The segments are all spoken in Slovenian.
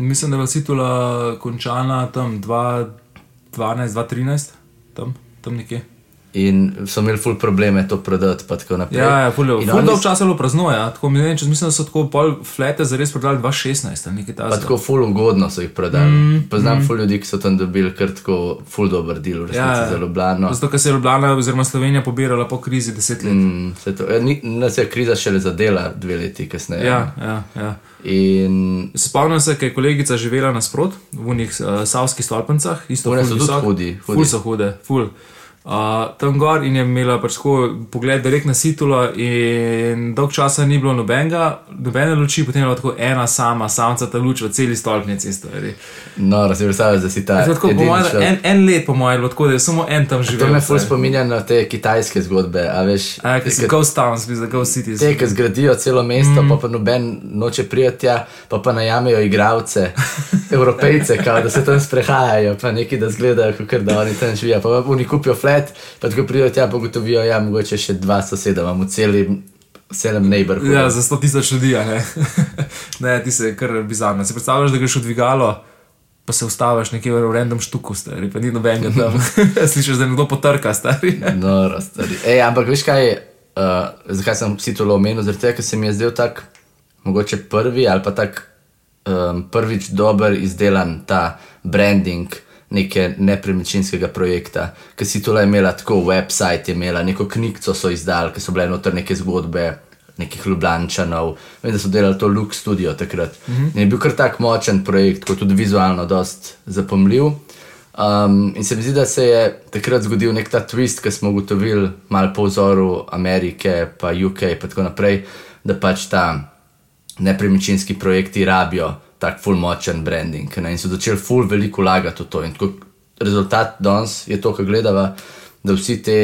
Mislim, da je bila Situla končana tam 2012-2013, tam, tam nekje. In so imeli ful probleme to prodati, pa tako naprej. Ja, ja ful, ful dolgo časa bilo prazno, ja. Tako, mi ne vem, če mislim, da so tako pol flete zares prodali 2016 ali nekaj takega. tako ful ugodno so jih prodali. Mm, Poznam mm. ful ljudi, ki so tam dobili kar tako ful dober del, resnici Ja, ja, za Ljubljano. Zato, ker se je Ljubljana oziroma Slovenija pobirala po krizi deset let. Mm, se to, ja, ni- nas je kriza šele zadela dve leti kasneje. Ja, ja, ja. In Spomnim se, ker je kolegica živela nasprot v unih uh, savskih stolpencah, isto ful so tudi hudi. Ful so hude, ful. Uh, tam gor in je imela pač tako pogled direkt na situlo, in dolg časa ni bilo nobenega, nobene luči, potem je bila tako ena sama, samca ta luč v celi stolpnici. no, predstavljaš, da si ta. Tako, mojem, en, en let, po mojem, tako, da je samo en tam živel. To me ful spominja na te kitajske zgodbe. A veš, Ja, ki so ghost towns, ki so ghost cities. Te, ki zgradijo celo mesto, mm. pa pa noben noče prijeti, tja, pa pa najamejo igralce, evropejce, kao, da se tam sprehajajo, pa neki da zgledajo, kot da oni tam živijo. Pa pa oni kupijo flat, pa ko prijo tja, pa gotovijo, ja, mogoče še dva soseda imamo celem, celem neighborhoodu. Ja, za 100 tisoč ljudi, a ne. ne, ti se kar bizarno. Si predstavljaš, da greš v dvigalo, pa se ustaviš nekje v random štuku, stari, pa ni nobenega tam. Slišiš, da nekdo potrka, stari. No, stari. Ej, ampak veš kaj, uh, zakaj sem si to omenil? Zaradi tega, ker se mi je zdel tak, mogoče prvi ali pa tak um, prvič dober izdelan ta branding neke nepremičninskega projekta. Ker si to le imela tako, website je imela, neko knjigo so izdali, ker so bile noter neke zgodbe. Nekih Ljubljančanov, vem, da so delali to Lux Studio takrat. Uh -huh. In je bil kar tak močen projekt, kot tudi vizualno, dost zapomljiv. Um, in se mi zdi, da se je takrat zgodil nek ta twist, ki smo ugotovili, malo po vzoru Amerike, pa UK, in tako naprej, da pač ta nepremičninski projekti rabijo tak full močen branding. Ne? In so začeli full veliko vlagati v to. In tako rezultat danes je to, kar gledava, da vsi te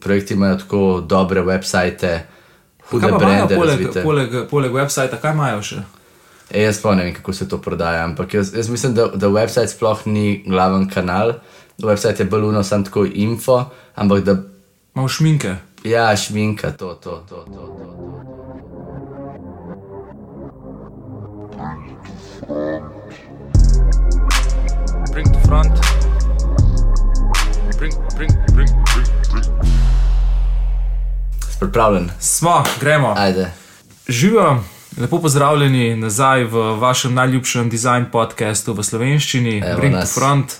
projekti imajo tako dobre website, hude brende. poleg, razvite. poleg, poleg websajta, kaj imajo še? E, jaz pa ne vem, kako se to prodaja, ampak jaz, jaz mislim, da, da website sploh ni glaven kanal. Website je bolj uno, samo tako info, ampak da Imajo šminke. ja, šminka, to, to, to, to. to, to. Bring to front. Bring, bring, bring, bring, bring. Pripravljen, Smo, gremo. ajde. Živijo, lepo pozdravljeni nazaj v vašem najljubšem design podkastu v slovenščini, Evo Bring to nas. Front.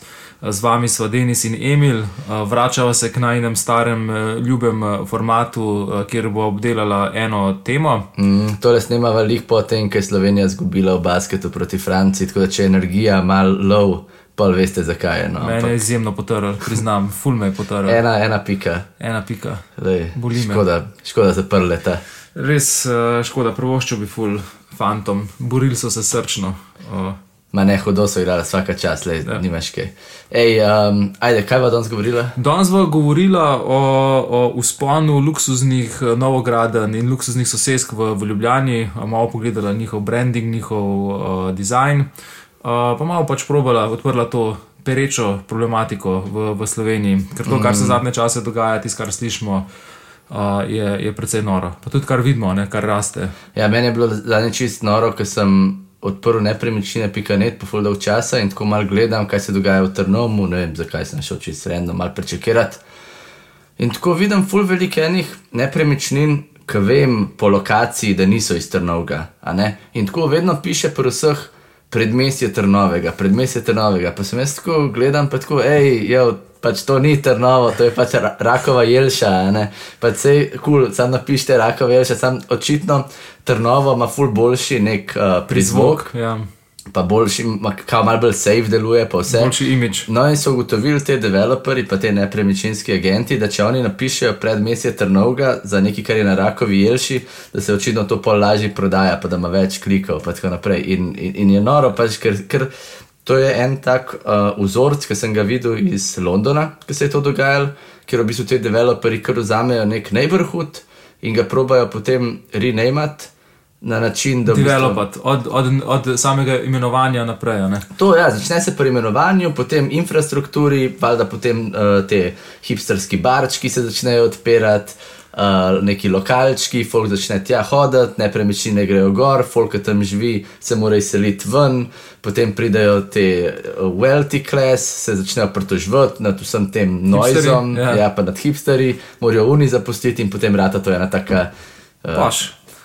Z vami smo Denis in Emil, vračava se k najnem starem, eh, ljubem eh, formatu, eh, kjer bo obdelala eno temo. Mm, tole snemava lih potem, ker je Slovenija izgubila v basketu proti Franciji, tako da če je energija malo low, pa veste zakaj je. No. Mene je Ampak izjemno potrl, priznam, ful me je potrl. Ena, ena pika. Ena pika. Lej, škoda, škoda zaprle ta. Res eh, škoda, prvoščil bi ful fantom, borili so se srčno. eh, Ma ne, hudo so igrali, vsaka čas, le, ja. nimaš kaj. Ej, um, ajde, kaj bo danes govorila? Danes bo govorila o, o usponu luksuznih eh, novogradenj in luksuznih sosesk v, v Ljubljani, eh, malo pogledala njihov branding, njihov uh, design, uh, pa malo pač probala, odprla to perečo problematiko v, v Sloveniji, ker to, kar se zadnje čase dogaja, tisto, kar slišimo. Uh, je, je precej noro. Pa tudi kar vidimo, ne, kar raste. Ja, meni je bilo zadnjič čist noro, ker sem odprl nepremičnine.net po full dolg časa in tako malo gledam, kaj se dogaja v Trnovu, ne vem, zakaj sem šel čist random malo prečekirati. In tako vidim full velik enih nepremičnin, ki vem po lokaciji, da niso iz Trnovega. a ne? In tako vedno piše pri vseh predmestje Trnovega, predmestje Trnovega. Pa sem jaz tako gledam, pa tako, hej, jo, pač to ni Trnovo, to je pač ra rakova jelša, a ne. Pa sej kul, cool, sam napišite rakova jelša, sam očitno Trnovo ima full boljši nek uh, prizvok, Ja, pa boljši, kao malo bolj safe deluje, pa vse. boljši imič. No, in so ugotovili te developerji, pa te nepremičninski agenti, da če oni napišejo predmestje Trnovega za nekaj, kar je na rakovi jelši, da se očitno to pol lažje prodaja, pa da ima več klikov, pa tako naprej. In, in, in je noro, pač, ker, ker to je en tak uh, vzorc, ki sem ga videl iz Londona, ki se je to dogajalo, ker v bistvu ti developerji kar vzamejo nek neighborhood in ga probajo potem renamati. Na način, da v bistvu- Developati od, od, od samega imenovanja naprej. ne. To ja, začne se pri imenovanju, potem infrastrukturi, valjda potem uh, te hipsterski barčki se začnejo odpirati. Uh, neki lokalčki, folk začne tja hoditi, nepremičnine grejo gor, folk, ki tam živi, se mora izseliti ven, potem pridejo te uh, wealthy class, se začnejo pritoževati nad vsem tem noizom, ja. ja, pa nad hipsteri, morajo uni zapustiti in potem rata to je ena taka uh, Paš.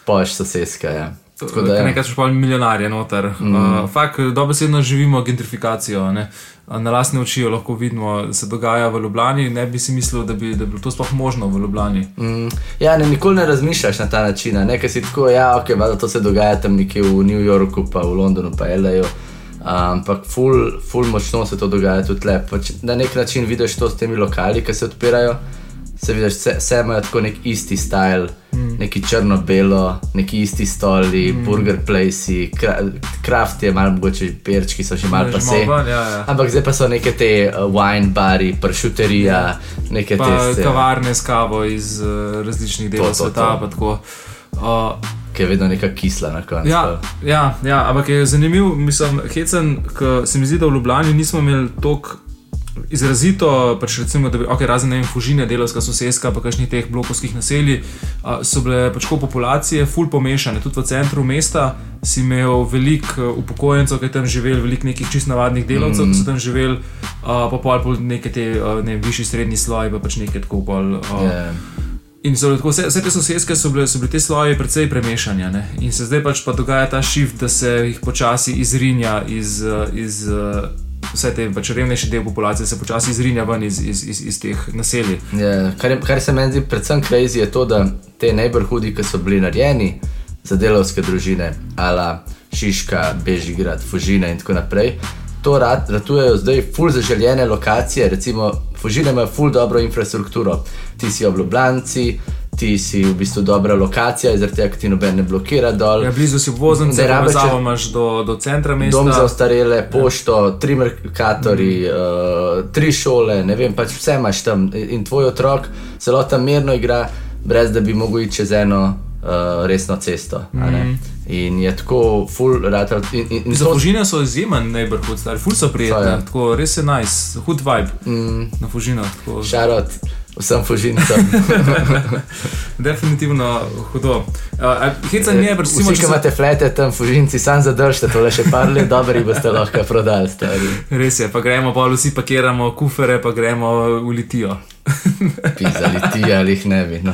poš sosedska. Ja. Tako da, Kar ja. nekaj češ pa milijonarje noter. Mm. Uh, Fakt, dobesedno živimo gentrifikacijo. Ne? Na lastne oči jo lahko vidimo, da se dogaja v Ljubljani. Ne bi si mislil, da bi, da bi bilo to sploh možno v Ljubljani. Mm, ja, ne, nikoli ne razmišljaš na ta način, ne, ker si tako, ja, ok, da to se dogaja tam nekje v New Yorku, pa v Londonu, pa L.A. Ampak, ful, ful močno se to dogaja tudi tle. Pač na nek način vidiš to s temi lokali, ki se odpirajo. Se vidiš, vse, vse imajo tako nek isti stil, mm. neki črno-belo, neki isti stoli, mm. burger placei, kraft je malo mogoče perčki, so še malo Že pa malo se. ven, ja, ja. Ampak zdaj pa so neke te uh, wine bari, pršuterija, neke Pa te kavarne s kavo iz uh, različnih delov To, to, sveta. to. pa tako. Uh, ki je vedno neka kisla na koncu. Ja, ja, ja, ampak je zanimiv, mislim, hecen, ker se mi zdi, da v Ljubljani nismo imeli toliko izrazito, pač recimo, da bi, okay, razen ne vem, fužine, delovska sosedska, pa kakšnih teh blokovskih naselij, a, so bile pač ko populacije ful pomešane. Tudi v centru mesta si imel veliko upokojencev, ki tam živeli, veliko nekih čist navadnih delavcev, mm. ki so tam živeli, a, pa pol pol neke te, a, ne vem, višji srednji sloj, pa pač nekaj tako pol. A, Ja. In so tako, vse, vse te sosedske so bile, so bile te sloje precej premešanja. Ne? In se zdaj pač pa dogaja ta shift, da se jih počasi izrinja iz, iz eh, vse te pač revnejše del populacije, se počasi izrinja ven iz, iz, iz, iz teh naselij. Ja, kar, je, kar se meni zdi predvsem crazy, je to, da te neighborhoodi, ki so bili narejeni za delovske družine, ala Šiška, Bežigrad, Fužina in tako naprej, to rad, ratujejo zdaj ful zaželjene lokacije, recimo Fužine imajo ful dobro infrastrukturo, ti si obljubljanci. Ti si v bistvu dobra lokacija, zaradi tega, ti noben ne blokira dol. Ja, blizu si obvoznice, Ne rabiš- povezavo imaš do, do centra mesta. Dom za ostarele, pošto, tri merkatori, mm. uh, tri šole, ne vem, pač vse imaš tam in tvoj otrok zelo tam mirno igra, brez da bi mogel iti čez eno uh, resno cesto. Mm. In je tako, full rad. Za Fužine so izjemen neighborhood, stari, ful so prijetni, So, ja. tako res je nice, hud vibe mm. na Fužinah. tako. Vsem fužincem. Definitivno hudo. Uh, Heca ni, recimo, Vsi, če ki se- imate flete tam, fužinci, sam zadržite tole še par let, dobri boste lahko prodali. Stari. Res je, pa gremo, pa vsi pakiramo kufere, pa gremo v Litijo. Pisali ti ali jih ne bi. No.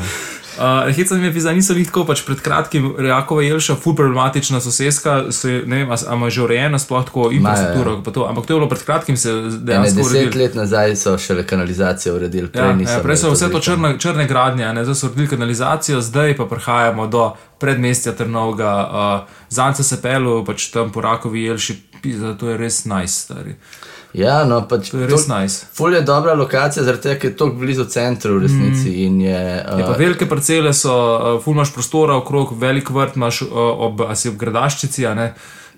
Uh, Heca mi je pisal, niso bili tako, pač pred kratkim Reakova Jelša, ful problematična sosedska, se, ne vem, a s- a ima že urejena sploh tako infrastrukturo, pa to, ampak to je bilo pred kratkim se Ene dejansko deset uredilo. let nazaj so šele kanalizacijo uredili, prej Ja, niso. ja, prej so vse to črne, črne gradnje, ne, zdaj so uredili kanalizacijo, zdaj pa prihajamo do predmestja Trnovega, uh, Zance se pelu, pač tam po Rakovi Jelši, pizda, to je res nice, stari. Ja, no, pač To je res nice. Ful je dobra lokacija, zaradi tega, ker je tako blizu centru v resnici. Mm. Je, Je pa uh, velike parcele so, uh, ful imaš prostora okrog, velik vrt imaš uh, ob, a si ob gradaščici, a ne.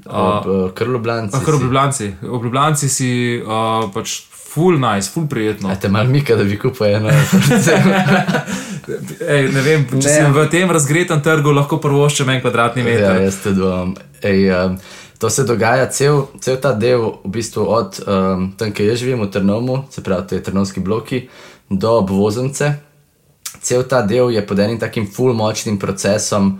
ob uh, Krloblanci. Ob Ljubljanci. Ob Ljubljanci si uh, pač full nice, full prijetno. Te mal mika, da bi kupil eno. Ej, ne vem, če Ne. sem v tem razgretem trgu, lahko prvoščem en kvadratni ja, meter. jaz te dvom. Ej, um, to se dogaja, cel, cel ta del, v bistvu od um, tam, kjer jaz živim, v Trnovu, se pravi, te trnovski bloki, do obvoznice. Cel ta del je pod enim takim full močnim procesom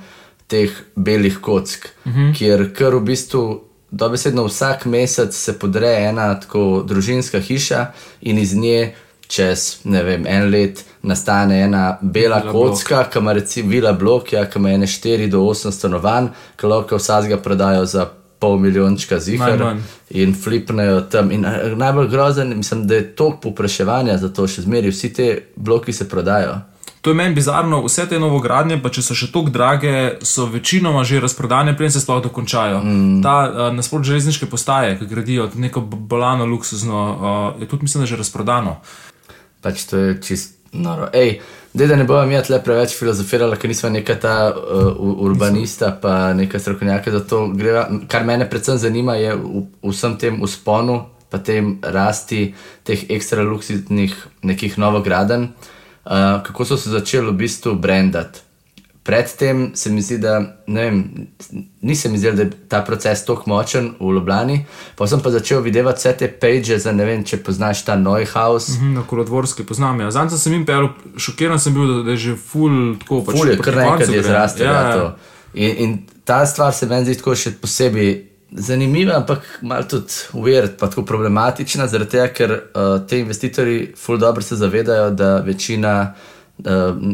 teh belih kock, uh -huh. kjer kar v bistvu dobesedno vsak mesec se podre ena tako družinska hiša in iz nje čez ne vem, en let nastane ena bela Vila kocka, ki ima recimo vila blok, ja, ki ima ene 4 do 8 stanovanj, ki lahko vsakega prodajo za pol milijončka zihar Najmanj. in flipnejo tam. In eh, najbolj grozen, mislim, da je toliko popraševanja za to, še zmeraj vsi te bloki se prodajo. To je meni bizarno, vse te novogradnje, pa če so še tako drage, so večinoma že razprodane, preden se sploh dokončajo. Mm. Ta uh, nasprot železniške postaje, ki gradijo neko bolano luksuzno, uh, je tudi mislim, že razprodano. Pač to je čist noro. Ej, dej, da ne bomo mi tle preveč filozofirali, ker nismo neka ta uh, urbanista, pa neka strokovnjaka za to. Greva, kar mene predvsem zanima, je v, v vsem tem usponu, pa tem rasti teh ekstra luksuznih nekih novogradenj, uh, kako so se začeli v bistvu brandati. Predtem se mi zdi, da ne vem, ni se mi zdelo, da je ta proces tako močen v Ljubljani. Pa sem pa začel videti vse te page, za ne vem, če poznaš ta Neuhaus. Mhm, Na kolodvorski poznam. Ja. Zanj sem jim pel, šokiran sem bil, da, da je že full tako pač. Ful je proti kar nekaj koncu je zrastel. Ja, Ja, ja. ja. in, in ta stvar se meni zdi tako še posebej zanimiva, ampak malo tudi weird, pa tako problematična, zaradi tega, ker uh, te investitorji ful dobro se zavedajo, da večina uh,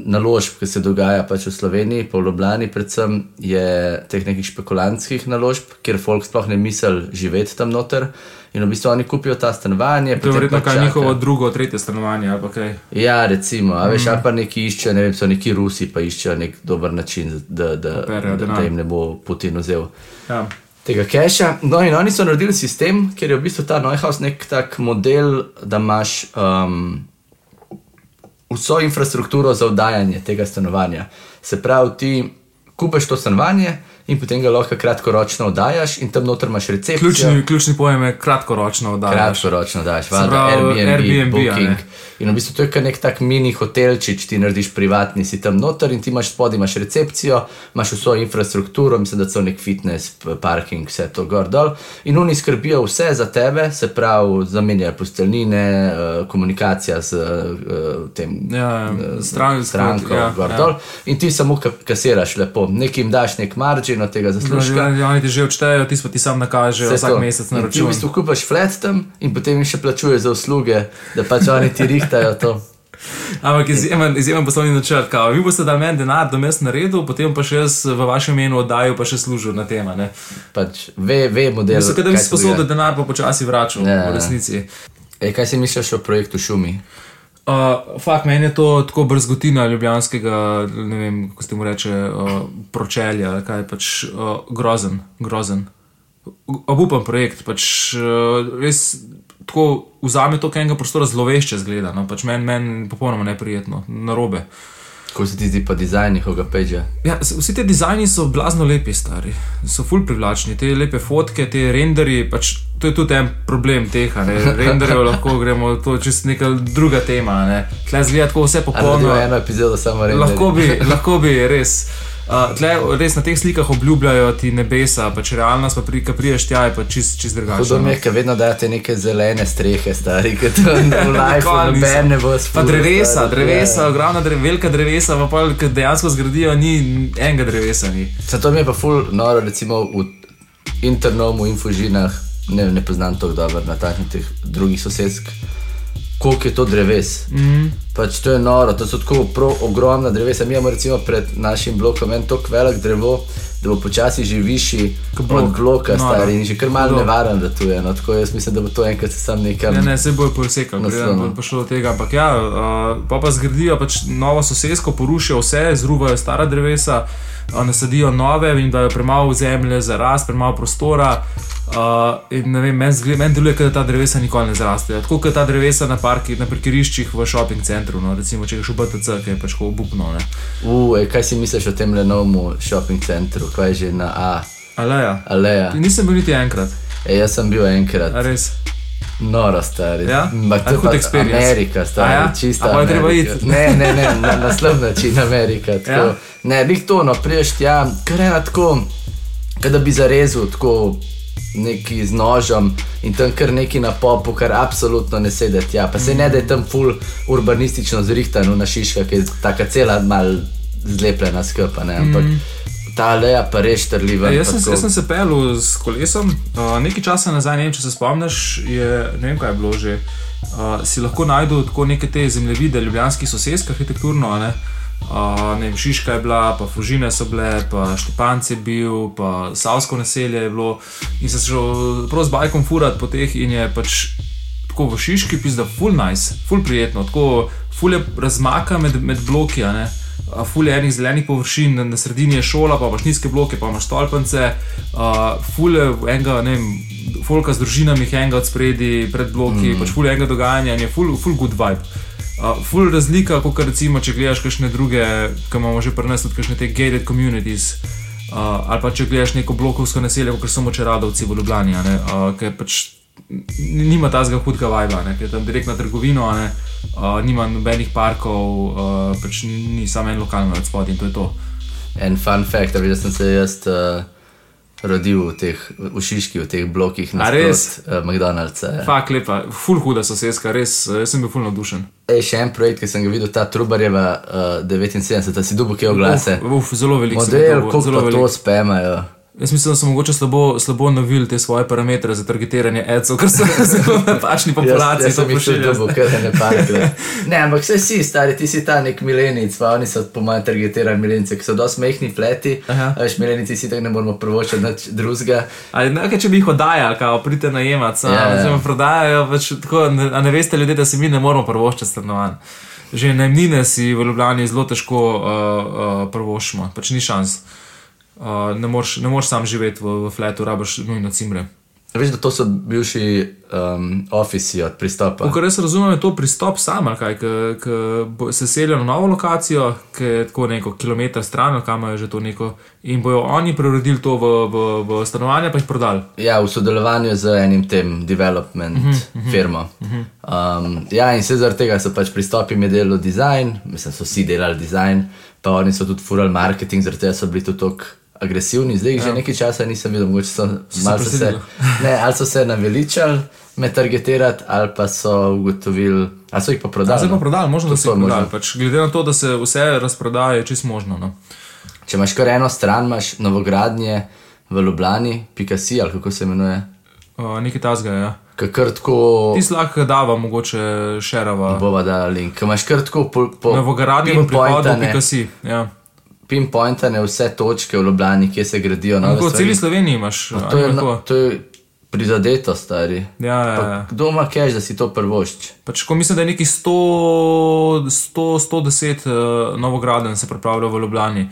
naložb, ki se dogaja pač v Sloveniji, pa v Ljubljani predvsem, je teh nekih špekulantskih naložb, kjer folk sploh ne misli živeti tam noter. In v bistvu oni kupijo ta stanovanje. To je verjetno pa kaj čakajo. njihovo drugo, tretje stanovanje ali kaj. Ja, recimo, a veš, ali pa neki iščejo, ne vem, so neki Rusi, pa iščejo nek dober način, da, da, Operejo da, da jim ne bo Putin vzel Ja. tega keša. No, in oni so naredili sistem, kjer je v bistvu ta Neuhaus nek tak model, da imaš um, vso infrastrukturo za oddajanje tega stanovanja. Se pravi, ti kupeš to stanovanje in potem ga lahko kratkoročno oddajaš, in tam noter imaš recepcijo. Ključni, ključni pojem je kratkoročno oddajaš. Kratkoročno valjda, pravi, Airbnb, Airbnb. Booking. In v bistvu to je kot nek tak mini hotelčič, ti narediš privatni, si tam noter in ti imaš spodaj imaš recepcijo, imaš vso infrastrukturo, mislim, da so nek fitness, parking, vse to gor dol. In oni skrbijo vse za tebe, se pravi, zamenjajo posteljnine, eh, komunikacija z eh, tem. Ja, stran, Stranko, ja, gor ja. dol. In ti samo ka- kasiraš lepo, nekim daš nek margin od tega zaslužka. Ja, oni ti že odštejejo, ti pa ti sam nakažejo vsak to. mesec na In Ti v račun. bistvu kupaš flat tam in potem jim še plačuješ za usluge, da pač oni ti rihtajajo to. Ampak izjemen, izjemen poslovni načrt. Kao. Vi boste dali meni denar, da mest naredil, potem pa še jaz v vašem imenu oddajo, pa še služil na tem. a ne. Pač ve, ve model. Mislim, da bi si da denar pa počasi vračal, Ja, ja. v resnici. Ej, kaj si misliš o projektu Šumi? Uh, fakt, meni je to tako brzgotina ljubljanskega, ne vem, kako se mu reče, uh, pročelja, kaj je pač uh, grozen, grozen. Obupen projekt, pač uh, res tako vzame to, kaj enega prostora zlovešče zgleda, no, pač meni men popolnoma neprijetno, narobe. Kako se ti zdi pa dizajn njihovega peđa? Ja, vsi ti dizajni so blazno lepi, stari, so ful privlačni, te lepe fotke, te renderi, pač to je tudi en problem teh, ne, renderjev lahko gremo, to je čist neka druga tema, ne, tle zgleda tako vse popolno. eno epizodo samo reči? Lahko bi, lahko bi, res. Uh, tle, res na teh slikah obljubljajo ti nebesa, pač realnost, pa pri, ko priješ tja, je pa čist, čist Hudo drugače. mi no. je, ker vedno dajete neke zelene strehe, stari, ki to v noben ne bo Pa spustil. drevesa, stari, drevesa, ja. ogromna drev, velika drevesa, pa pol, ki dejansko zgradijo, ni enega drevesa. Ni. Zato mi je pa ful noro, recimo v Internomu in Fužinah, ne, ne poznam tako dobro na takšnih drugih sosedsk, koliko je to dreves. Mm. Pač to je noro, to so tako ogromna drevesa. Mi imamo recimo pred našim blokom en tako velik drevo, da bo počasi že višji blok. od bloka Noro. stari in že kar malo nevaren, da tu je. No, tako jaz mislim, da bo to enkrat sam nekam. Ne, ne, se bojo posekali, preden bo prišlo do tega. Ampak ja, uh, pa pa zgradijo pač novo sosedsko, porušijo vse, zruvajo stara drevesa, uh, nasadijo nove in dajo premalo zemlje za rast, premalo prostora. Uh, vem, meni zgleda- meni deluje, da ta drevesa nikoli ne zrastejo. Tako kot ta drevesa na, parki, na parkiriščih v shopping centru, no, recimo če greš v BTC, ki je pač obupno. ej, kaj si misliš o tem Lenovu shopping centru, kaj je že na A, Aleja. Aleja? Nisem bil niti enkrat, Ej, jaz sem bil enkrat. a res. Noro, stari. Ja? Ampak A to je experience? Amerika, stari, A ja? čista. A pol je treba iti? Ne, ne, ne, na, na slab način Amerika. tako. Ja? Ne, bi to, no, priješ tja, kar ena tako, kot da bi zarezal tako neki z nožem in tam kar neki na popu, kar absolutno ne sedi tja. Pa se ne da je tam full urbanistično zrihtano na šiška, ki je taka cela mal zlepljena skupa, ne, ampak ta aleja pa res trljiva. Ja, jaz, sem, jaz sem se pel s kolesom, uh, nekaj časa nazaj, ne vem, če se spomniš, je, ne vem, kaj je bilo že. Uh, si lahko najdel tako neke te zemljevide, ljubljanskih sosedsk, arhitekturno. Ne? Uh, ne vem, Šiška je bila, pa Fužine so bile, pa Štepanc je bil, pa Savsko naselje je bilo. In sem se šel prav z bajkom furat po teh in je pač tako v Šiški, pizda, full nice, full prijetno, tako full je razmaka med, med bloki. ne. A Ful je enih zelenih površin, na, na sredini je šola, pa imaš nizke bloke, pa imaš stolpence, uh, ful je enega, ne vem, folka z družinami, enega od spredi, pred bloki, mm. pač ful je enega dogajanja in je ful, ful good vibe. Uh, ful razlika, kot recimo, če gledaš kakšne druge, ki imamo že pri nas tudi kakšne te gated communities. Uh, ali pa če gledaš neko blokovsko naselje, kot so močeradovci v Ljubljani, uh, ki pač n- nima tazga hudega vajba, ne, ker je tam direkt na trgovino, a ne, uh, nima nobenih parkov, uh, pač ni, samo en lokalno od spodaj in to je to. En fun fact, da sem se jaz uh, rodil v teh v Šiški, v teh blokih na res? uh, McDonald'sa. Ja. Fak lepa, ful huda sosedska, res, jaz sem bil ful navdušen. Ej, še en projekt, ki sem ga videl, ta Trubarjeva uh, 79, si dubo kje oglase. Uf, uf, zelo veliko Model, koliko to spemajo. Jaz mislim, da so mogoče slabo, slabo navili te svoje parametre za targetiranje adsov, ker so zelo napačni populaciji. Jaz sem to jih tudi pošiljajo. dobil, ker ne parkrat. Ne, ampak vse si, stari, ti si ta nek milenic, pa oni so po mojem targetirani milenice, ki so dosti mehni. A Veš, milenici si tako ne moramo prvočiti nič drugega. Ali ne, kaj, če bi jih oddajali, kao pridite najemat, Ja, ja. yeah. prodajajo, pač, tako, ne, a ne veste ljudje, da si mi ne moramo prvoščiti stanovanj. Že najmnine si v Ljubljani zelo težko uh, uh, prvošimo, pač ni šans. Uh, ne moreš sam živeti v, v fletu, rabiš nujno cimre. Veš, da to so bivši um, ofisi od pristopa. Kar jaz razumem, je to pristop sam, kaj, ki se selijo na novo lokacijo, ki je tako neko kilometr stran, ali kam je že to neko, in bojo oni preuredili to v, v, v stanovanje, pa jih prodali. Ja, v sodelovanju z enim tem development uh Mhm, -huh, firmo. Uh -huh. um, ja, in se zaradi tega so pač pristopi mi delali dizajn, mislim, so vsi delali dizajn, pa oni so tudi furali marketing, zaradi tega so bili tudi tako agresivni. Zdaj jih ja. že nekaj časa nisem videl, mogoče so malo se, ne, ali so se naveličali me targetirati, ali pa so ugotovili, ali so jih pa prodali. Zdaj pa prodali, možno, da to jih prodali. Pač, glede na to, da se vse razprodaja, je čist možno. No. Če imaš kar eno stran, imaš novogradnje v Ljubljani, Picasso, ali kako se imenuje. Uh, nekaj tasga. Ja. Kar tako Ti lahko dava, mogoče šerava. bova da link. Imaš kar tako po, po Novogradnji v prihodu, pinpointane- pika si. Ja. Pinpointane vse točke v Ljubljani, kje se gradijo nove stvari. celi Sloveniji imaš. To ali je, no, to je prizadeto, stari. Ja, ja, ja. Kdo ima keš, da si to prvošč? Pač, ko mislim, da je neki 100, 100 110 uh, novograden se pripravlja v Ljubljani.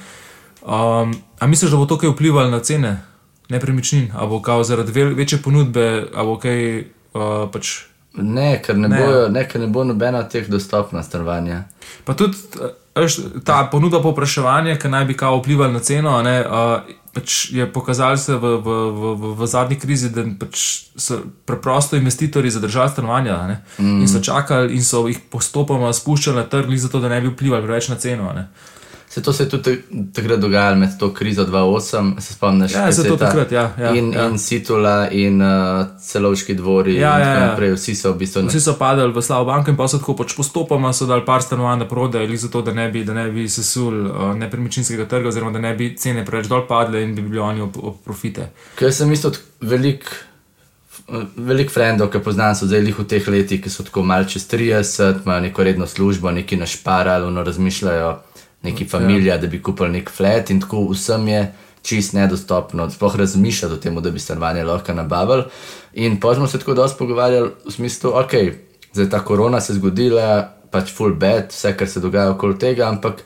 Um, a misliš, da bo to kaj vplivalo na cene nepremičnin? A bo kao zaradi vel, večje ponudbe, a bo kaj uh, pač. Ne, ker ne, Ne. Bojo, ne, ker ne bo nobena od teh dostopna stanovanja. Pa tudi veš, ta ponudba povpraševanja, ki naj bi kao vplivala na ceno, ne, uh, pač je pokazalo se v, v, v, v, zadnji krizi, da pač so preprosto investitorji zadržali stanovanja ne, mm. in so čakali in so jih postopoma spuščali na trg, zato da ne bi vplivali preveč na ceno. ne. Se to se je tudi takrat dogajalo med to krizo 2008, se spomniš? Ja, se to ta- takrat, ja, ja, in, ja. in Situla in uh, celovški dvori Ja, in ja, tako ja. naprej. Vsi so v bistvu Vsi so padali v slabo banko in pa so tako pač postopoma so dali par stanovanj na prodaj, ali zato, da ne bi, da ne bi sesul uh, nepremičninskega trga, oziroma da ne bi cene preveč dol padle in bi bili oni ob, ob profite. Ker sem isto velik. Veliko frendov, ki poznam, so zdaj lih v teh letih, ki so tako malce čez 30, imajo neko redno službo, neki našparali, no razmišljajo, neki familija, da bi kupili nek flat in tako vsem je čist nedostopno, sploh razmišljati o tem, da bi stanovanje lahko nabavili. In pa smo se tako dosti pogovarjali v smislu, ok, zdaj ta korona se je zgodila, pač full bad, vse, kar se dogaja okoli tega, ampak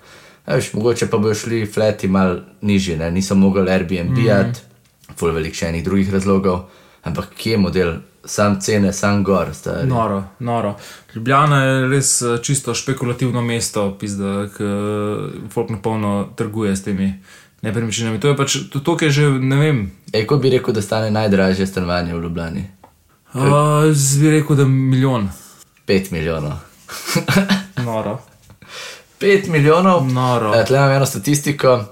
veš, mogoče pa bojo šli flati mal nižji, ne? niso mogli Airbnb-jati, mm -hmm. full velik še enih drugih razlogov, ampak kje je model, sam cene, sam gor, stari. Noro, noro. Ljubljana je res eh, čisto špekulativno mesto, pizda, ki folk na polno trguje s temi nepremičninami. To je pač to, to kar je že, ne vem. Ej, ko bi rekel, da stane najdražje stanovanje v Ljubljani? Uh, Zdaj bi rekel, da milijon. 5 milijonov. Noro. 5 milijonov. Noro. Uh, Tle imam eno statistiko.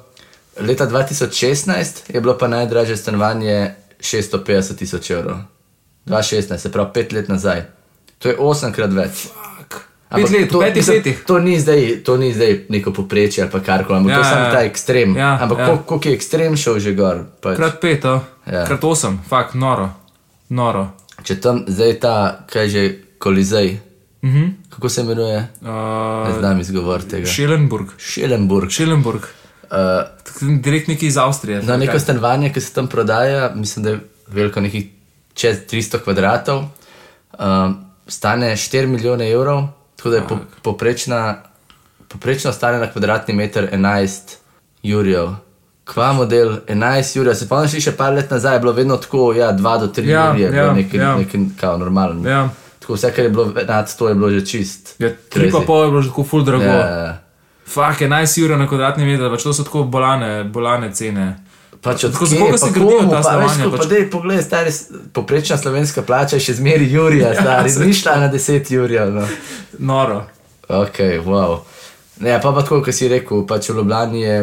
Leta 2016 je bilo pa najdražje stanovanje 650 tisoč evrov. 2016, se pravi 5 let nazaj. To je 8 krat več. Pet let, v petih mislim, letih. To ni zdaj, to ni zdaj neko poprečje ali pa karkoli, ampak ja, to je samo ja. ta ekstrem. Ja, ampak ja. koliko je ekstrem šel že gor? Pač. Krat pet, a? Ja. krat osem, fakt, noro. noro. Če tam zdaj ta, kaj že, kolizej, Uh -huh. kako se imenuje? Ne uh, znam izgovoriti tega. Šelenburg. Šelenburg. Šelenburg. Uh, Direkt neki iz Avstrije. Na neko stanovanje, ki se tam prodaja, mislim, da je veliko nekih čez 300 kvadratov, um, stane 4 milijone evrov, tako da je po, poprečna, poprečno stane na kvadratni meter 11 jurjev. Kva model 11 jurjev, se pa še par let nazaj je bilo vedno tako, ja, 2 do 3 Ja, jurje, ja, nekaj, ja. nekaj kao normalen. Ja. Tako vse, kar je bilo nad 100, je bilo že čist. Ja, tri pa pol je bilo že tako full drago. Ja, ja, ja. Fak je 11 ur na kvadratni meter, pač to so tako bolane, bolane cene. Pač od Tako, pa se komu, ta pa, stanovanja, ko pač? Pa dej, poglej, stari, poprečna slovenska plača je še zmeri Jurija, stari, saj ni šla na 10 Jurija. No. Noro. Ok, wow. Ne, pa pa tako, kot si rekel, pač v Ljubljani je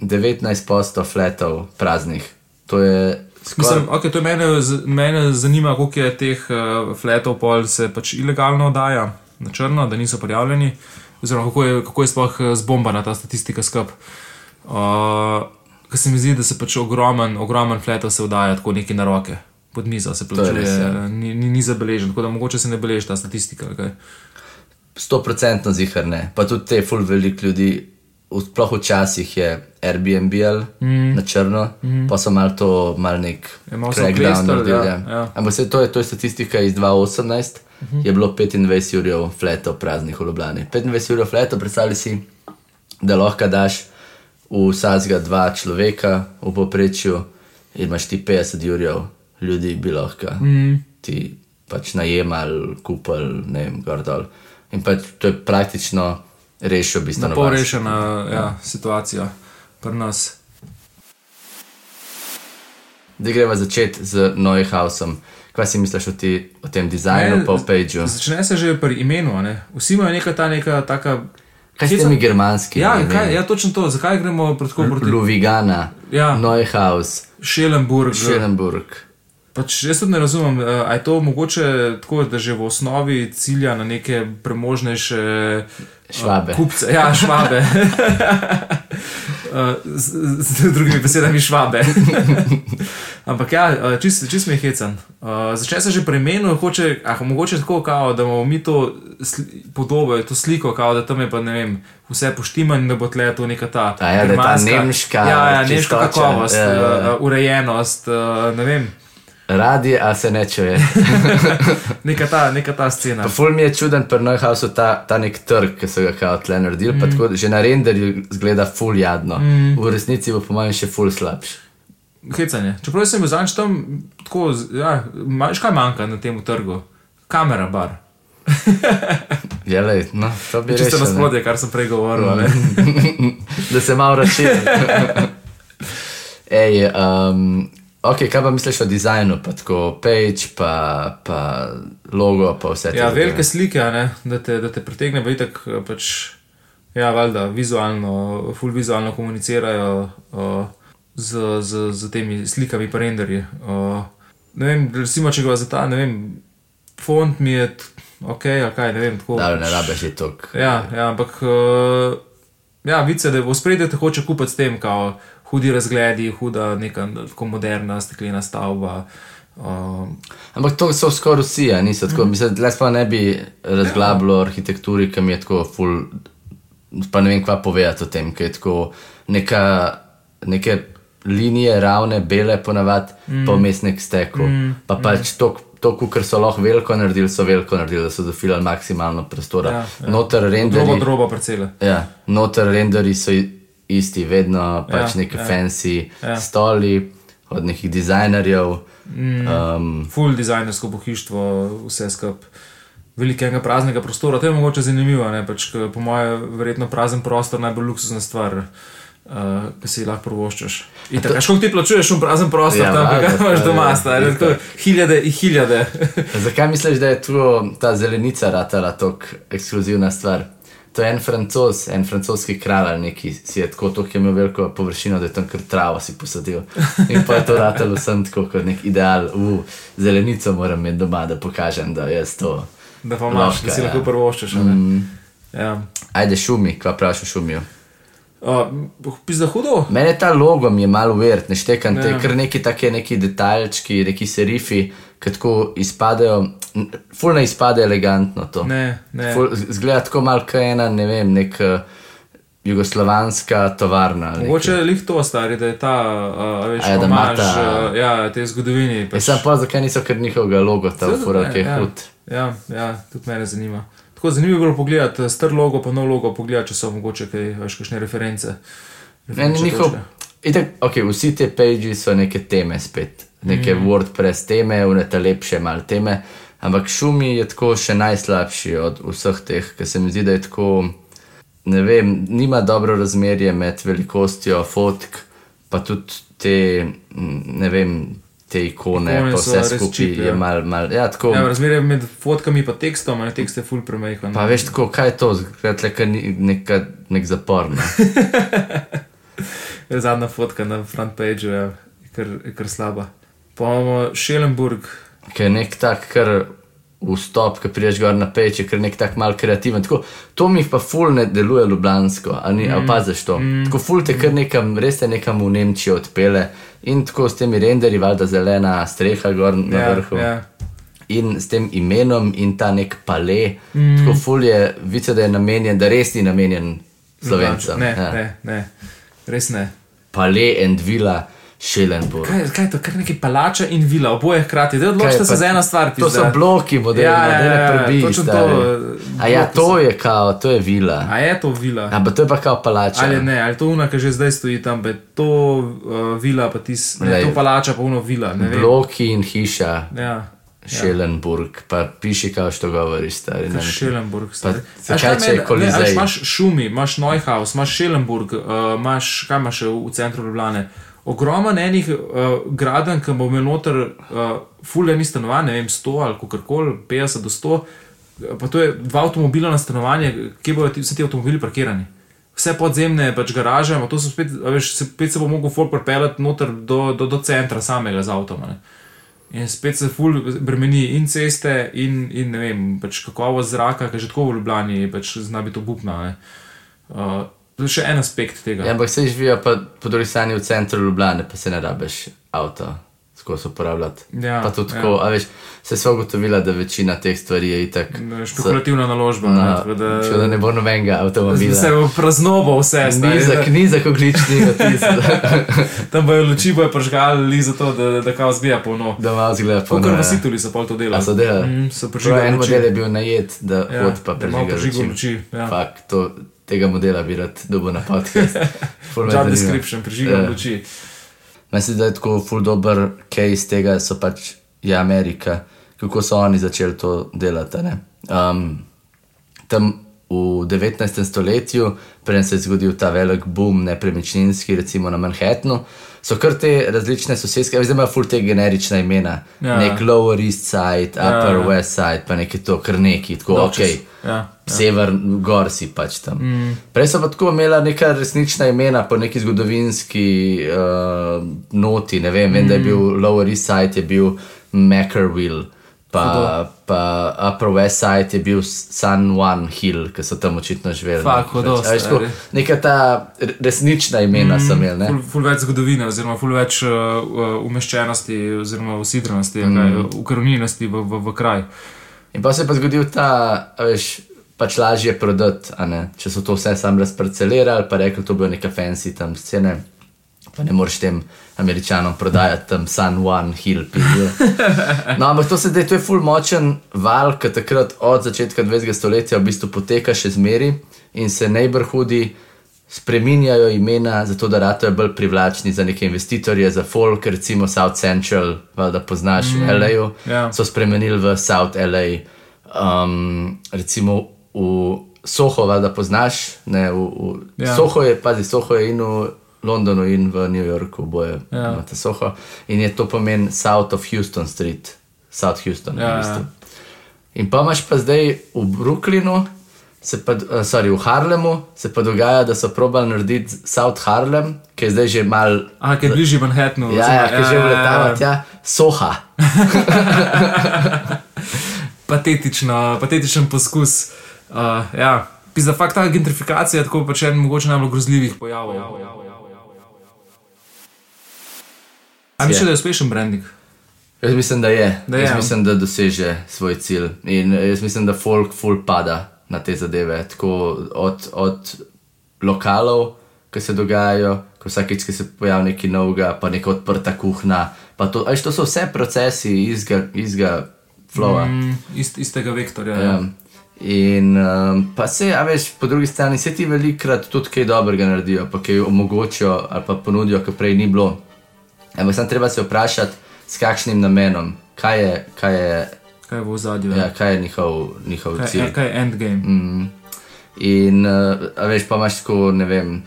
19% fletov praznih. To je skoraj. Mislim, okay, to mene, mene zanima, koliko je teh uh, fletov pol se pač ilegalno oddaja na črno, da niso prijavljeni, oziroma kako je, kako je sploh eh, zbombana ta statistika skup. Uh, Ker se mi zdi, da se pač ogromen, ogromen fletov se oddaja tako neki na roke, pod mizo se je plačuje, res, ja. ni, ni, ni zabeležen, tako da mogoče se ne beleži ta statistika. 100% zihar ne. Pa tudi te full velik ljudi, sploh včasih je Airbnb mm. na črno, mm. pa so malo to, malo nek so crackdown naredili. ja, Ja, ja. Ampak se to je, to je statistika iz 2018, mm -hmm. je bilo 25 ur fletov praznih v Ljubljani. 25 ur fletov, predstavljaj si, da lahko daš vsakega dva človeka v povprečju imaš ti 50 ur ljudi, bi lahko mm. ti pač najemali, kupili, ne vem, gor dol. In pač to je praktično rešil, bi stanovanje. pol rešena ja, situacija pri nas. Da greva začeti z Neuhausom. Kaj si misliš o, ti, o tem dizajnu, Ne, pa o pageu? Začne se že pri imenu. Ne? Vsi imajo neka ta neka taka. Kaj s Kje temi so- germanskimi? Ja, kaj, ja, točno to. Zakaj gremo tako proti Luvigana, Ja. Neuhaus, Šelenburg? Schönenburg. Pač jaz tudi ne razumem, eh, a je to mogoče tako, da že v osnovi cilja na neke premožnejše eh, Švabe. kupce. Ja, švabe. Z, z drugimi besedami švabe. Ampak ja, eh, čist, čist mi je hecen. Uh, začne se že pri imenu, hoče, ah, mogoče tako, kao, da imamo mi to podobo, to sliko, kao, da tam je pa ne vem, vse poštimano, da bo tle to neka ta. Ja, ta nemška Ja, ja nemška kakovost, ja, ja. uh, urejenost, uh, ne vem. Radi, a se ne čuje. Neka ta, neka ta scena. Pa ful mi je čuden pri Neuhausu ta, ta nek trg, ki so ga kao tle naredili, mm. pa tako že na renderju zgleda ful jadno. Mm. V resnici bo po mojem še ful slabš. Hecanje. Čeprav sem bil zadnjič tam tako, ja, imaš kaj manjka na tem trgu? Kamera bar. Ja, lej, no, to bi Čisto rešil. ne. nasprotje, kar sem prej govoril. ne. da se malo razširi. Ej, um, ok, kaj pa misliš o dizajnu, pa tako page, pa, pa logo, pa vse to? Ja, velike slike, a ne, da te, da te pritegne, pa itak eh, pač, ja, valjda, vizualno, full vizualno komunicirajo uh, z, z, z temi slikami, pa renderji. Uh, ne vem, recimo, če ga za ta, ne vem, font mi je ok, ali kaj, ne vem, tako. Da, pač- ne rabiš je tok. Ja, ja ampak uh, ja, vice, da v spredju te hoče kupiti s tem, kao hudi razgledi, huda neka tako moderna steklena stavba. Uh, Ampak to so skoraj vsi, niso tako. Mislim, da pa ne bi razglabljalo arhitekturi, ki mi je tako ful. Pa ne vem, kva povedati o tem, ker je tako neka, neke linije, ravne, bele, ponavadi, mm. pa vmes nek stekel. Mm. Pa pač to, to kar so lahko veliko naredili, so veliko naredili, da so zafilali maksimalno prostora. Ja, ja. Noter drobo, renderi. drobo parcele. Ja, noter renderi so isti, vedno pač Ja, neki ja. fancy Ja. stoli od nekih dizajnerjev. Mm. Um, Full dizajnersko pohištvo, vse skup. Velikega praznega prostora, to je mogoče zanimivo, ne? pač, po mojem, verjetno prazen prostor najbolj luksuzna stvar, uh, ki si lahko provoščaš. In tako, koliko ti plačuješ v prazen prostor, Ja, tam, ki imaš doma, stari, itak. tako hiljade in hiljade. Zakaj misliš, da je tu ta zelenica ratala tako ekskluzivna stvar? To je en francos, en francoski kralj ali neki si je tako, tako je imel veliko površino, da je tam kar travo si posadil. In pa je to ratalo sem tako kot nek ideal, v zelenico moram imeti doma, da pokažem, da jaz to. Da pa imaš, da si ja. lahko prvoščeš. Mm. Ja. Ajde šumi, kva praviš o šumiju. Uh, Pizda hudo. Mene ta logo mi je malo uvert, ne štekam te, Ja. kar neki take neki detaljčki, neki serifi, ki tako izpadejo, ful ne izpade elegantno to. Ne, ne. Ful, zgleda tako malo kot ena, ne vem, nek uh, jugoslovanska tovarna. Mogoče je lih to stari, da je ta, uh, veš, ja, da omaž, ima ta- uh, ja, te zgodovini. Pač, Sam pa zakaj niso kar njihovega logo Seveda fura, ne, ki je ja. hud. Ja, ja, tudi mene zanima. Tako zanimivo je bilo pogledati, eh, star logo, pa nov logo, pogledati, če so mogoče kaj, veš, kakšne reference. Ne, referenčne njihov, itak, okay, vsi te pagi so neke teme spet, neke mm. WordPress teme, unete lepše mal teme, ampak šumi je tako še najslabši od vseh teh, ker se mi zdi, da je tako, ne vem, nima dobro razmerje med velikostjo fotk, pa tudi te, ne vem, te ikone, Ikone pa vse skupaj cheap, je ja. mal, mal, ja, tako. Ja, razmerje med fotkami in tekstom, ali tekst je full premajhen. Pa veš, tako, kaj je to, zgleda, tle, ni neka, nek zapor. Ne? je zadnja fotka na front pageu, ja, je kar, je kar slaba. Pa imamo Šelenburg, Ki je nek tak, kar vstop, ki priješ gor na peč, je nek tak mal kreativen. Tako, to mi pa ful ne deluje ljubljansko, a ni, mm. paziš to. Mm. Tako ful te kar nekam, res te nekam v Nemčijo odpele in tako s temi renderji, valjda zelena streha gor na ja, vrhu. ja. In s tem imenom in ta nek pale, mm. tako ful je, vice, da je namenjen, da res ni namenjen slovencem. Ne, ja. ne, ne, res ne. Pale and vila Šelenburg. Kaj, kaj je to, kar neki palača in vila, oboje hkrati, da Kaj odločite pa- se za eno stvar. To so pizda. bloki, moderni, Ja, ja, ja, ja, ja, ne prebi. točno to, stari. eh, A ja, to je kao, to je vila. A je to vila? Ampak to je pa kao palača. Ali ne, ali to una, ki že zdaj stoji tam, be to uh, vila, pa tis, ne, to palača, pa uno vila. Bloki in hiša, Ja. Šelenburg, pa piši, kao što govoriš, stari. ne. Šelenburg. stari. Veš, kaj če je Kolizej? Imaš Šumi, imaš Neuhaus, imaš Šelenburg, uh, imaš, kaj imaš v, v centru Ljubljane. Ogromno enih uh, gradenj, ki bo imel noter uh, fulejni stanovanj, ne vem, 100 ali kako koli, 50 do 100, pa to je dva avtomobila na stanovanje, kje bodo ti, vse ti avtomobili parkirani. Vse podzemne pač garaže, ampak to so spet, veš, spet se bo mogel folk pripeljati noter do, do, do centra samega z avtom. ne. In spet se ful bremeni in ceste, in, in ne vem, pač kakovost zraka, ki že tako v Ljubljani pač zna biti obupna. ne. Uh, to je še en aspekt tega. Ja, ampak se živijo pa po drugi strani v centru Ljubljane, pa se ne rabiš avto skozi uporabljati. Ja, pa tudi tako, a veš, se je ugotovila, da večina teh stvari je itak. Špekulativna naložba. Na, ne, tako da- da, da ne bo nobenega avtomobila. Se bo praznobo vse, Nizak, da- nizak oglični odtis, da, tam bojo luči, bojo pržgali za to, da, da kao zbija polno. da malo zgleda Kot polno. v ja. Situli so pol to delali. A so delali? Mm, so prižigali en model je bil najet, da Ja, hod pa da prižigal luči. Ja. Fak, to, tega modela bi rad dobil na podcast. Job description, prižigal Ja. luči. Mislim, da je tako ful dober case tega, so pač je Amerika, kako so oni začeli to delati. Um, tam v 19. stoletju, preden se je zgodil ta velik boom nepremičninski, recimo na Manhattnu, so kar te različne sosedske, zdaj imajo ful te generična imena. Ja. Ja. Nek Lower East Side, Upper Ja. ja. West Side, pa nekaj to, kar neki, tako ok. Dodgers. Ja. Sever, gor si pač tam. Mm. Prej so pa tako imela neka resnična imena po neki zgodovinski uh, noti. Ne vem, mm. vem, da je bil Lower East Side, je bil Mackerville, pa, pa Upper West Side je bil San Juan Hill, ki so tam očitno živeli. Fak, ne. hudo, A veš, tako. Neka ta re- resnična imena mm. imeli. ne. Ful, ful več zgodovine, oziroma ful več uh, uh, umeščenosti, oziroma usidranosti, mm. ukronjenosti v, v, v kraj. In pa se je pa zgodil ta, veš, pač lažje prodati, če so to vse sam razparcelirali, pa rekli, to bo neka fancy tam scene. Pa ne moreš tem američanom prodajati tam San Juan Hill. pizde. No, ampak to se zdaj, to je full močen val, ki takrat od začetka 20. stoletja v bistvu poteka še zmeri in se neighborhoodi spreminjajo imena, zato da ratajo bolj privlačni za neke investitorje, za folk, recimo South Central, da poznaš mm, v LA-ju, ja. so spremenili v South LA. Um, recimo v Soho, da poznaš, ne, v, v Ja. ja. Soho je, pazi, Soho je in v Londonu in v New Yorku, boje, Ja. imate Soho. In je to pomen South of Houston Street, South Houston. Ja, v bistvu. ja. In pa imaš pa zdaj v Brooklynu, se pa, uh, sorry, v Harlemu, se pa dogaja, da so probali narediti South Harlem, ki je zdaj že mal. Aha, ki je bližje Manhattnu. Ja, ja, ki je že vletavati, ja, Soha. Patetično, patetičen poskus. Uh, ja. Pizda, fakt ta gentrifikacija je tako pač en mogoče najbolj grozljivih pojavov. A misliš, da je uspešen branding? Jaz mislim, da je. Da je. jaz mislim, da doseže svoj cilj. In jaz mislim, da folk full pada na te zadeve. Tako od, od lokalov, ki se dogajajo, ko vsakeč, ki se pojavi nekaj novega, pa neka odprta kuhna. To, a veš, to so vse procesi izga, izga flowa. Mm, ist, istega vektorja. Ja. Ja. In um, pa se, a veš, po drugi strani, se ti velikrat tudi kaj dobrega naredijo, pa kaj omogočijo ali pa ponudijo, kar prej ni bilo. Ampak sam treba se vprašati, s kakšnim namenom, kaj je, kaj je, Kaj je v ozadju? ja, kaj je njihov, njihov Kaj, cilj. je- kaj je endgame? Mm. In, uh, veš, pa imaš tako, ne vem,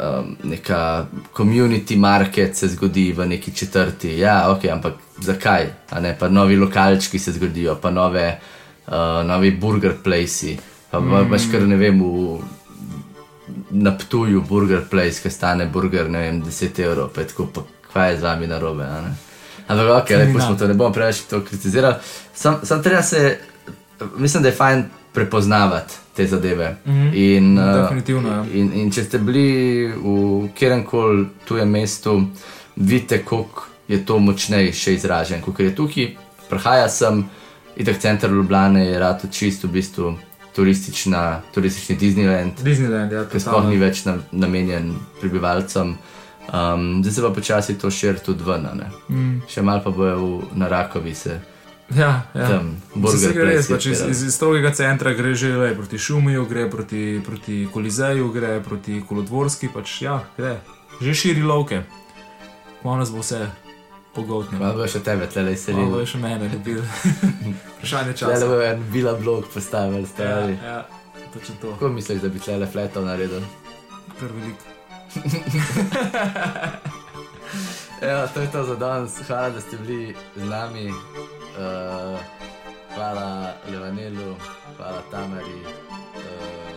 um, neka community market se zgodi v neki četrti. Ja, ok, ampak zakaj? A ne, pa novi lokalčki se zgodijo, pa nove, uh, novi burger placi. Pa mm. imaš kar ne vem, v na Ptuju burger place, ki stane burger, ne vem, 10 evrov, pa je tako, pa kaj je z vami narobe? Ampak ok, lepo smo to, ne bom preveč to kritizirali. Sam, sam treba se, mislim, da je fajn prepoznavati te zadeve. Mhm. In, uh, Definitivno, ja. in, in če ste bili v kjerem koli tujem mestu, vidite, koliko je to močneje še izražen, kot je tukaj. Prihaja sem, itak center Ljubljane je rad čist v bistvu turistična, turistični Disneyland, Disneyland, ja, ki sploh ni več nam, namenjen prebivalcem. Um, zdaj se pa počasi to širi tudi ven. Mm. Še malo pa bojo v narakovi se Ja, ja. tam se gre res, pač iz, iz, iz strogega centra gre že le proti Šumiju, gre proti, proti Kolizeju, gre proti Kolodvorski, pač ja, gre. Že širi lovke. Kmalu nas bo vse pogotnilo. Malo bo še tebe tle Malo izselili. bo še mene, ne bil. Vprašanje Tle časa. bo en bila blog postavili, Ja, stari. ja, točno to, Kako misliš, da bi tle fletov naredil? kar veliko. Evo, to je to za danes. Hvala, da ste bili z nami. Uh, hvala Levanelu, hvala Tamari. Uh,